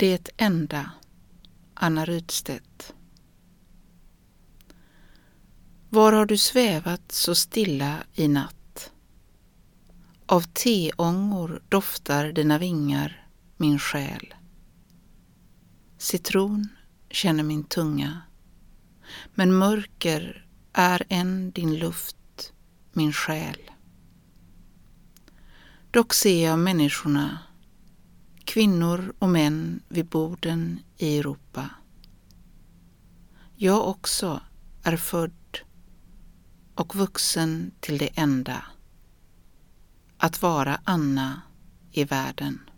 Det enda Anna Rydstedt Var har du svävat så stilla i natt? Av teångor doftar dina vingar, min själ. Citron känner min tunga, men mörker är än din luft, min själ. Dock ser jag människorna, kvinnor och män vid borden i Europa. Jag också är född och vuxen till det enda, att vara Anna i världen.